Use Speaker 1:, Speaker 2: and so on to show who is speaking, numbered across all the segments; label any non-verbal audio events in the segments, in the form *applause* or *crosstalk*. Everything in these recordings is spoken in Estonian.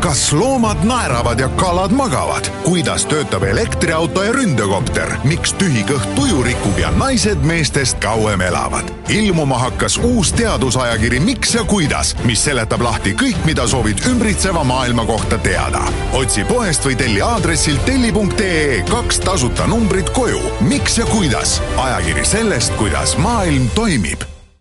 Speaker 1: kas loomad naeravad ja kalad magavad? kuidas töötab elektriauto ja ründekopter? miks tühi kõht tuju rikub ja naised meestest kauem elavad? ilmuma hakkas uus teadusajakiri Miks ja kuidas, mis seletab lahti kõik, mida soovid ümbritseva maailma kohta teada. otsi poest või telli aadressilt telli.ee kaks tasuta numbrit koju. miks ja kuidas? ajakiri sellest, kuidas maailm toimib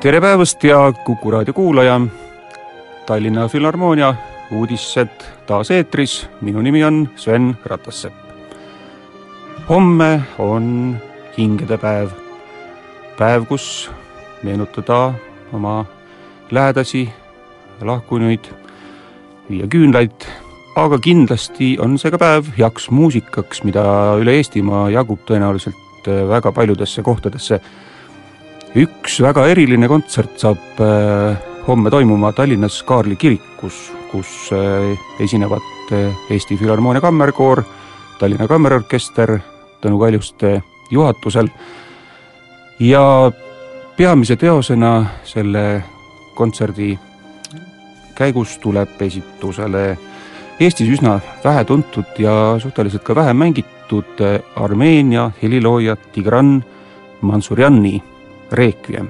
Speaker 2: tere päevast ja Kuku raadio kuulaja. Tallinna Filharmoonia uudised taas eetris, minu nimi on Sven Ratassepp. homme on hingedepäev, päev, kus meenutada oma lähedasi, lahkunuid, viia küünlaid, aga kindlasti on see ka päev heaks muusikaks, mida üle Eestimaa jagub tõenäoliselt väga paljudesse kohtadesse üks väga eriline kontsert saab äh, homme toimuma Tallinnas Kaarli kirikus, kus äh, esinevad äh, Eesti Filharmoonia Kammerkoor, Tallinna Kammerorkester Tõnu Kaljuste juhatusel. Ja peamise teosena selle kontserdi käigus tuleb esitusele Eestis üsna vähetuntud ja suhteliselt ka vähe mängitud Armeenia helilooja Tigran Mansurjani Requiem.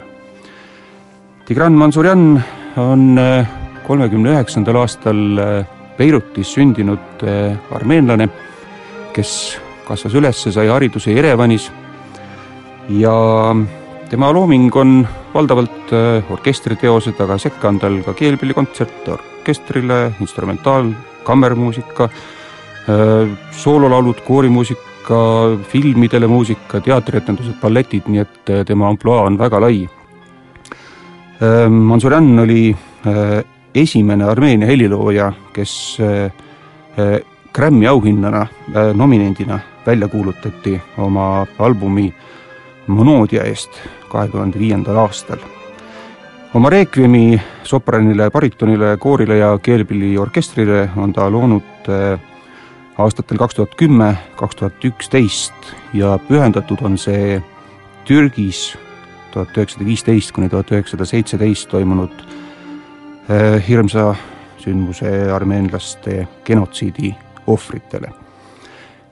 Speaker 2: Tigran Mansurjan on äh, kolmekümne üheksandal aastal äh, Beirutis sündinud äh, armeenlane, kes kasvas üles, sai hariduse Jerevanis ja tema looming on valdavalt orkestriteosed, aga sekka on tal ka keelpillikontsert orkestrile, instrumentaal, kammermuusika, soololaulud, koorimuusika, ka filmidele muusika, teatrietendused, balletid, nii et äh, tema ampluaa on väga lai. Ähm, Mansurjan oli äh, esimene Armeenia helilooja, kes äh, Grammy auhinnana, nominendina välja kuulutati oma albumi Monodia eest kahe tuhande viiendal aastal. oma Requiemi sopranile, baritonile, koorile ja keelpilliorkestrile on ta loonud aastatel kaks tuhat kümme, kaks tuhat üksteist ja pühendatud on see Türgis tuhat üheksasada viisteist kuni tuhat üheksasada seitseteist toimunud äh, hirmsa sündmuse armeenlaste genotsiidi ohvritele,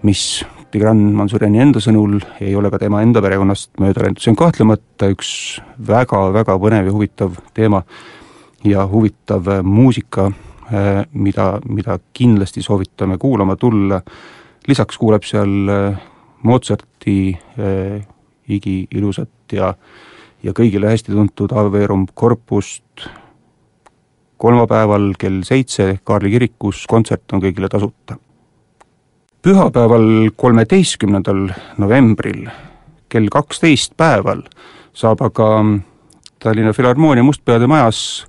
Speaker 2: mis Tigran Mansurjani enda sõnul ei ole ka tema enda perekonnast mööda läinud, see on kahtlemata üks väga-väga põnev ja huvitav teema ja huvitav muusika mida, mida kindlasti soovitame kuulama tulla, lisaks kuuleb seal äh, Mozarti äh, igiilusat ja ja kõigile hästi tuntud Averum Corpust kolmapäeval kell seitse Kaarli kirikus, kontsert on kõigile tasuta. pühapäeval, kolmeteistkümnendal novembril kell kaksteist päeval saab aga Tallinna Filharmoonia Mustpeade majas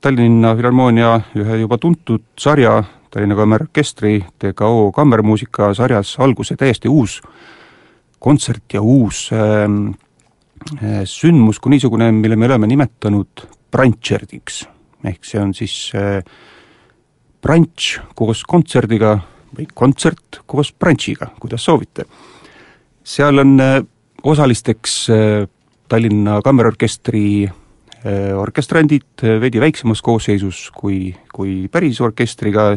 Speaker 2: Tallinna Filharmoonia ühe juba tuntud sarja, Tallinna Kammerorkestri TKO kammermuusika sarjas alguse täiesti uus kontsert ja uus äh, sündmus kui niisugune, mille me oleme nimetanud brantšerdiks. ehk see on siis äh, brantš koos kontserdiga või kontsert koos brantšiga, kuidas soovite. seal on äh, osalisteks äh, Tallinna Kammerorkestri äh, orkestrandid veidi väiksemas koosseisus kui, kui päris orkestriga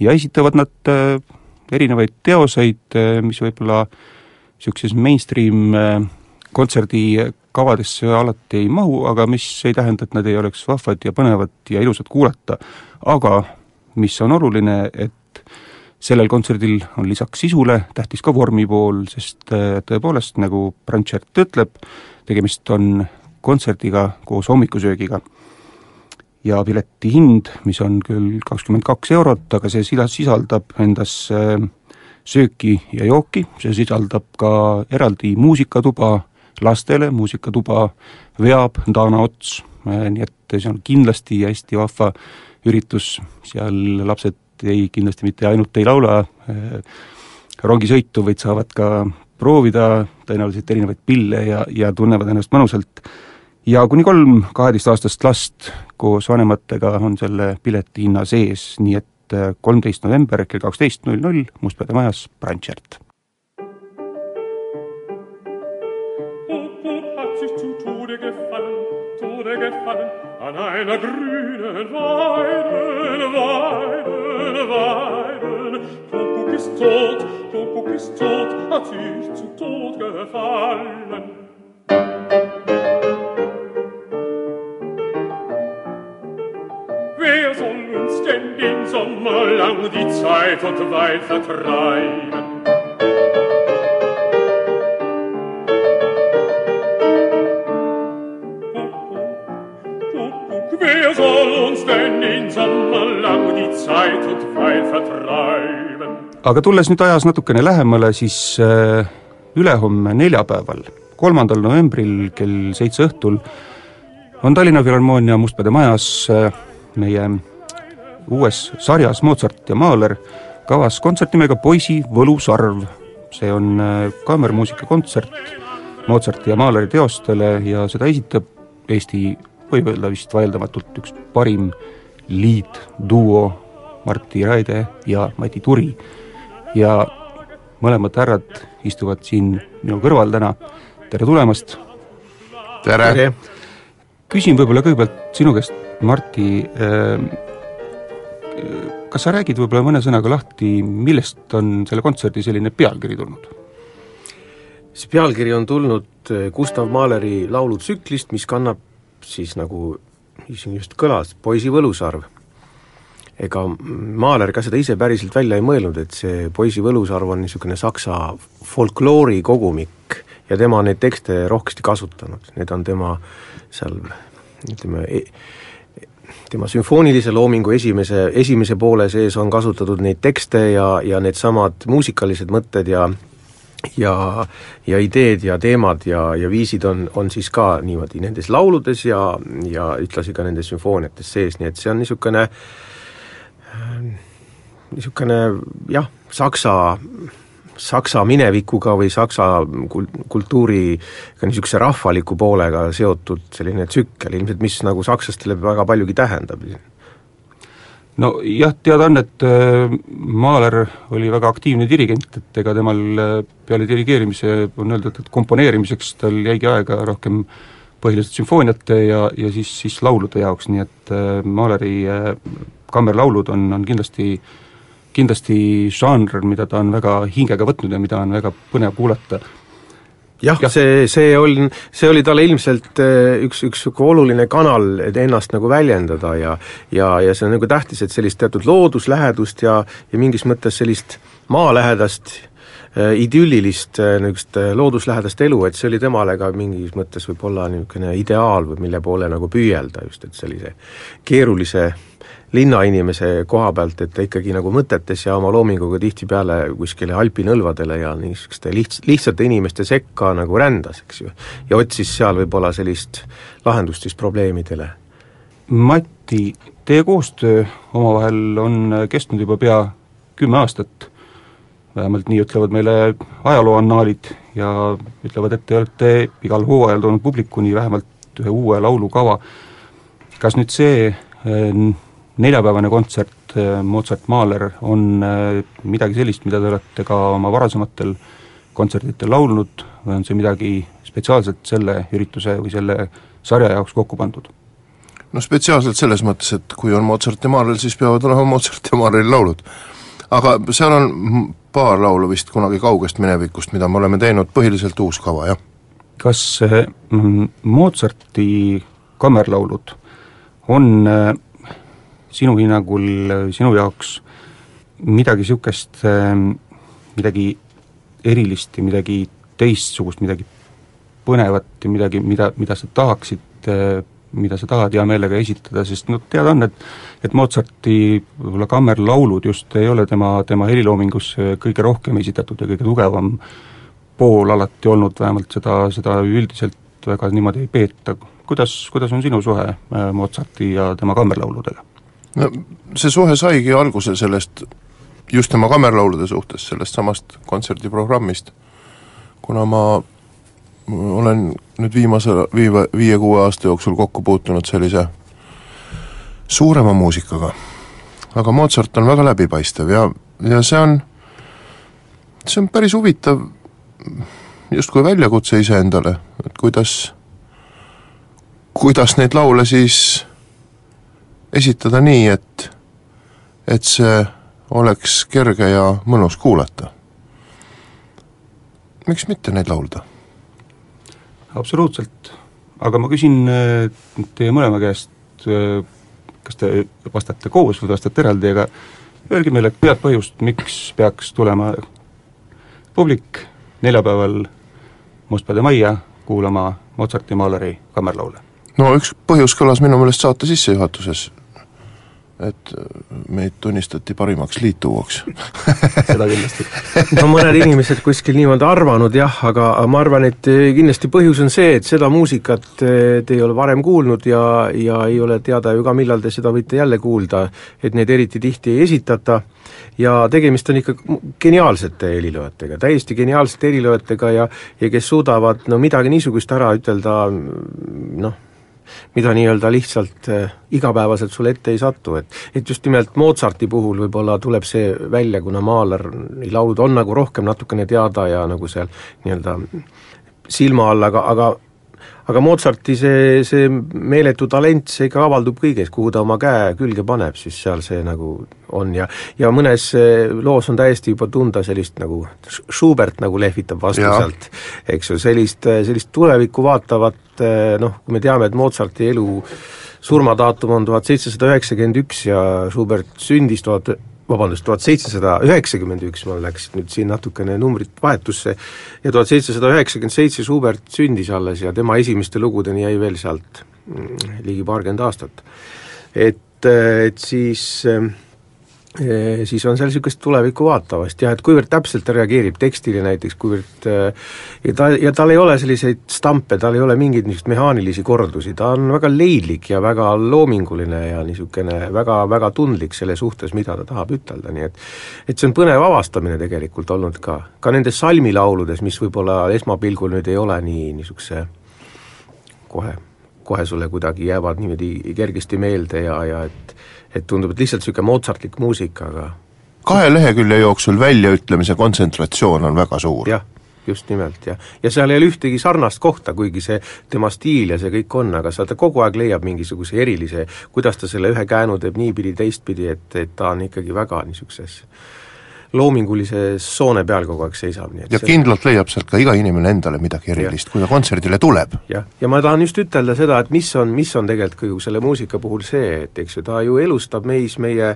Speaker 2: ja esitavad nad erinevaid teoseid, mis võib-olla niisuguses mainstream kontserdikavadesse alati ei mahu, aga mis ei tähenda, et nad ei oleks vahvad ja põnevad ja ilusad kuulata. aga mis on oluline, et sellel kontserdil on lisaks sisule tähtis ka vormi pool, sest äh, tõepoolest, nagu Brandtšert ütleb, tegemist on kontserdiga koos hommikusöögiga. ja pileti hind, mis on küll kakskümmend kaks eurot, aga see sida-, sisaldab endas äh, sööki ja jooki, see sisaldab ka eraldi muusikatuba lastele, muusikatuba veab Dana Ots, äh, nii et see on kindlasti hästi vahva üritus, seal lapsed ei, kindlasti mitte ainult ei laula äh, rongisõitu, vaid saavad ka proovida tõenäoliselt erinevaid pille ja, ja tunnevad ennast mõnusalt. Ja kuni kolm kaheteistaastast last koos vanematega on selle piletihinna sees, nii et äh, kolmteist november kell kaksteist null null Mustpeade majas, Brandtšert. an einer grünen Weiden, Weiden, Weiden. Kuckuck ist tot, Kuckuck ist tot, hat sich zu Tod gefallen. Lang die Zeit und Weid vertreiben? Wer soll uns denn den Sommer lang die Zeit und Weid vertreiben? aga tulles nüüd ajas natukene lähemale, siis äh, ülehomme neljapäeval, kolmandal novembril kell seitse õhtul on Tallinna Filharmoonia Mustpeade majas äh, meie uues sarjas Mozart ja Mahler kavas kontsert nimega Poisi võlusarv. see on äh, kaamermuusika kontsert Mozarti ja Mahleri teostele ja seda esitab Eesti võib öelda vist vaieldamatult üks parim liitduo Martti Raide ja Mati Turi. ja mõlemad härrad istuvad siin minu kõrval täna, tere tulemast!
Speaker 3: tere, tere.!
Speaker 2: küsin võib-olla kõigepealt sinu käest, Martti äh,, kas sa räägid võib-olla mõne sõnaga lahti, millest on selle kontserdi selline pealkiri tulnud?
Speaker 4: see pealkiri on tulnud äh, Gustav Mahleri laulutsüklist, mis kannab siis nagu siin just kõlas, poisi võlusarv. ega Mahler ka seda ise päriselt välja ei mõelnud, et see poisi võlusarv on niisugune saksa folkloori kogumik ja tema on neid tekste rohkesti kasutanud, need on tema seal ütleme, e-, tema sümfoonilise loomingu esimese, esimese poole sees on kasutatud neid tekste ja, ja needsamad muusikalised mõtted ja ja, ja ideed ja teemad ja, ja viisid on, on siis ka niimoodi nendes lauludes ja, ja ühtlasi ka nendes sümfooniates sees, nii et see on niisugune niisugune jah, saksa, saksa minevikuga või saksa kul-, kultuuriga niisuguse rahvaliku poolega seotud selline tsükkel ilmselt, mis nagu sakslastele väga paljugi tähendab.
Speaker 2: Nojah, teada on, et äh, Mahler oli väga aktiivne dirigent, et ega temal äh, peale dirigeerimise on öeldud, et komponeerimiseks tal jäigi aega rohkem põhiliselt sümfooniate ja, ja siis, siis laulude jaoks, nii et äh, Mahleri kammerlaulud on, on kindlasti kindlasti žanr, mida ta on väga hingega võtnud ja mida on väga põnev kuulata
Speaker 4: jah ja., see, see on, see oli talle ilmselt eh, üks, üks niisugune oluline kanal, et ennast nagu väljendada ja ja, ja see on nagu tähtis, et sellist teatud looduslähedust ja, ja mingis mõttes sellist maalähedast äh, idüllilist äh, niisugust äh, looduslähedast elu, et see oli temale ka mingis mõttes võib-olla niisugune ideaal või mille poole nagu püüelda just, et sellise keerulise linnainimese koha pealt, et ta ikkagi nagu mõtetes ja oma loominguga tihtipeale kuskile alpinõlvadele ja niisuguste lihts-, lihtsate inimeste sekka nagu rändas, eks ju. ja otsis seal võib-olla sellist lahendust siis probleemidele.
Speaker 2: Mati, teie koostöö omavahel on kestnud juba pea kümme aastat, vähemalt nii ütlevad meile ajalooannaalid ja ütlevad, et te olete igal hooajal toonud publikuni vähemalt ühe uue laulukava. kas nüüd see neljapäevane kontsert äh, Mozart Mahler on äh, midagi sellist, mida te olete ka oma varasematel kontserditel laulnud või on see midagi spetsiaalselt selle ürituse või selle sarja jaoks kokku pandud?
Speaker 5: no spetsiaalselt selles mõttes, et kui on Mozart ja Mahler, siis peavad olema *laughs* Mozart ja Mahleri laulud. aga seal on paar laulu vist kunagi kaugest minevikust, mida me oleme teinud, põhiliselt uus kava, jah.
Speaker 2: kas mm, Mozarti kammerlaulud on äh, sinu hinnangul, sinu jaoks midagi niisugust, ähm, midagi erilist ja midagi teistsugust, midagi põnevat ja midagi, mida, mida sa tahaksid, äh, mida sa tahad hea meelega esitada, sest noh, teada on, et et Mozarti võib-olla kammerlaulud just ei ole tema, tema heliloomingus kõige rohkem esitatud ja kõige tugevam pool alati olnud, vähemalt seda, seda üldiselt väga niimoodi ei peeta. kuidas, kuidas on sinu suhe äh, Mozarti ja tema kammerlauludega?
Speaker 5: No see suhe saigi alguse sellest, just tema kammerlaulude suhtes, sellest samast kontserdiprogrammist, kuna ma olen nüüd viimase viie, viie-kuue aasta jooksul kokku puutunud sellise suurema muusikaga, aga Mozart on väga läbipaistev ja, ja see on, see on päris huvitav justkui väljakutse iseendale, et kuidas, kuidas neid laule siis esitada nii, et, et see oleks kerge ja mõnus kuulata. miks mitte neid laulda?
Speaker 2: absoluutselt, aga ma küsin äh, teie mõlema käest, äh, kas te vastate koos või vastate eraldi, aga öelge meile head põhjust, miks peaks tulema publik neljapäeval Mustpeade majja kuulama Mozarti Mahleri kammerlaule?
Speaker 5: no üks põhjus kõlas minu meelest saate sissejuhatuses, et meid tunnistati parimaks liituvuks *laughs*
Speaker 2: seda kindlasti.
Speaker 4: No mõned inimesed kuskil niimoodi arvanud jah, aga ma arvan, et kindlasti põhjus on see, et seda muusikat eh, te ei ole varem kuulnud ja, ja ei ole teada ju ka, millal te seda võite jälle kuulda, et neid eriti tihti ei esitata. Ja tegemist on ikka geniaalsete helilööjatega, täiesti geniaalsete helilööjatega ja ja kes suudavad no midagi niisugust ära ütelda noh, mida nii-öelda lihtsalt äh, igapäevaselt sulle ette ei satu, et et just nimelt Mozarti puhul võib-olla tuleb see välja, kuna Mahleri laulud on nagu rohkem natukene teada ja nagu seal nii-öelda silma all, aga, aga aga Mozarti see, see meeletu talent, see ikka avaldub kõiges, kuhu ta oma käe külge paneb, siis seal see nagu on ja ja mõnes eh, loos on täiesti juba tunda sellist nagu Schubert nagu lehvitab vastu ja. sealt, eks ju, sellist, sellist tulevikku vaatavat eh, noh, kui me teame, et Mozarti elu surmadaatum on tuhat seitsesada üheksakümmend üks ja Schubert sündis tuhat vabandust, tuhat seitsesada üheksakümmend üks, mul läks nüüd siin natukene numbrid vahetusse, ja tuhat seitsesada üheksakümmend seitse Schubert sündis alles ja tema esimeste lugudeni jäi veel sealt mm, ligi paarkümmend aastat. et, et siis äh, siis on seal niisugust tulevikku vaatavast. Jah, et kuivõrd täpselt ta reageerib tekstile näiteks, kuivõrd ja ta, ja tal ei ole selliseid stampe, tal ei ole mingeid niisuguseid mehaanilisi kordusi, ta on väga leidlik ja väga loominguline ja niisugune väga, väga tundlik selle suhtes, mida ta tahab ütelda, nii et et see on põnev avastamine tegelikult olnud ka, ka nendes salmilauludes, mis võib-olla esmapilgul nüüd ei ole nii niisuguse kohe, kohe sulle kuidagi jäävad niimoodi kergesti meelde ja, ja et et tundub, et lihtsalt niisugune Mozartlik muusika, aga
Speaker 5: kahe lehekülje jooksul väljaütlemise kontsentratsioon on väga suur.
Speaker 4: jah, just nimelt, jah. ja seal ei ole ühtegi sarnast kohta, kuigi see tema stiil ja see kõik on, aga sa, ta kogu aeg leiab mingisuguse erilise, kuidas ta selle ühe käänu teeb niipidi, teistpidi, et, et ta on ikkagi väga niisuguses loomingulise soone peal kogu aeg seisab, nii
Speaker 5: et ja see... kindlalt leiab sealt ka iga inimene endale midagi erilist, kui ta kontserdile tuleb.
Speaker 4: jah, ja ma tahan just ütelda seda, et mis on, mis on tegelikult kogu selle muusika puhul see, et eks ju, ta ju elustab meis meie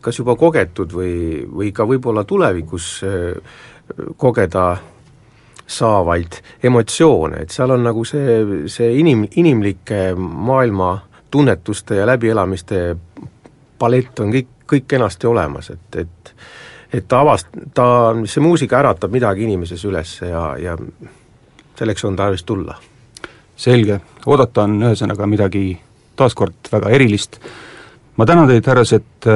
Speaker 4: kas juba kogetud või, või ka võib-olla tulevikus äh, kogeda saavaid emotsioone, et seal on nagu see, see inim, inimlike maailma tunnetuste ja läbielamiste palett on kõik, kõik kenasti olemas, et, et et ta avast-, ta, see muusika äratab midagi inimeses üles ja, ja selleks on tarvis tulla.
Speaker 2: selge, oodata on ühesõnaga midagi taaskord väga erilist, ma tänan teid, härrased,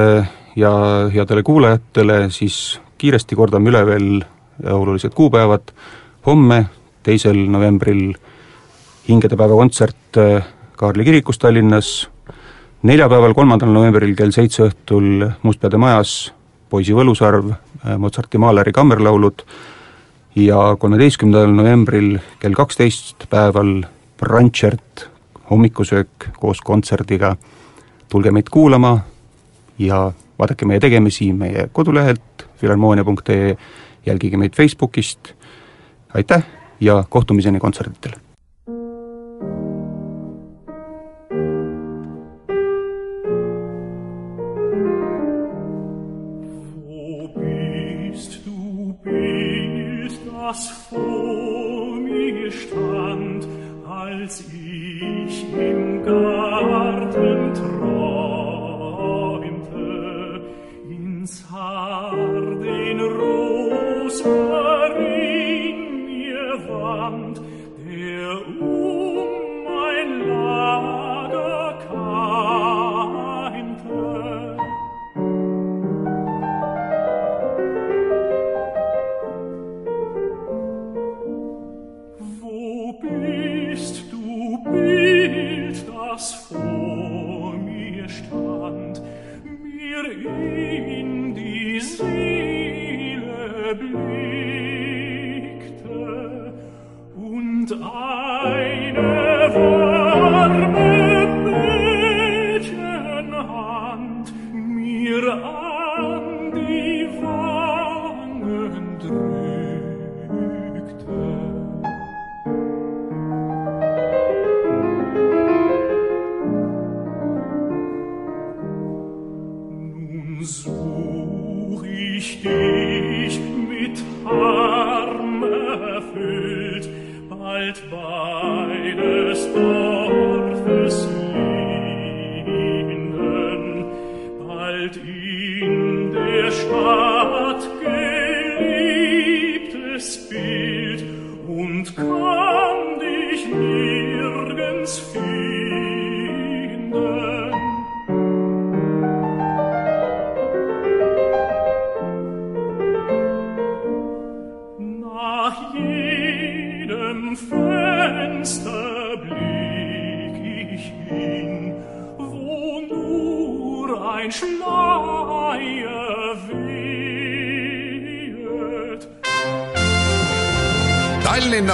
Speaker 2: ja headele kuulajatele siis kiiresti kordame üle veel olulised kuupäevad, homme, teisel novembril hingedepäeva kontsert Kaarli kirikus Tallinnas, neljapäeval, kolmandal novembril kell seitse õhtul Mustpeade majas Poisi võlusarv, Mozarti Mahleri kammerlaulud ja kolmeteistkümnendal novembril kell kaksteist päeval Brandtšert, hommikusöök koos kontserdiga, tulge meid kuulama ja vaadake meie tegemisi meie kodulehelt filharmoonia.ee, jälgige meid Facebookist, aitäh ja kohtumiseni kontsertidel!
Speaker 6: Was vor mir stand, als ich im Garten träumte,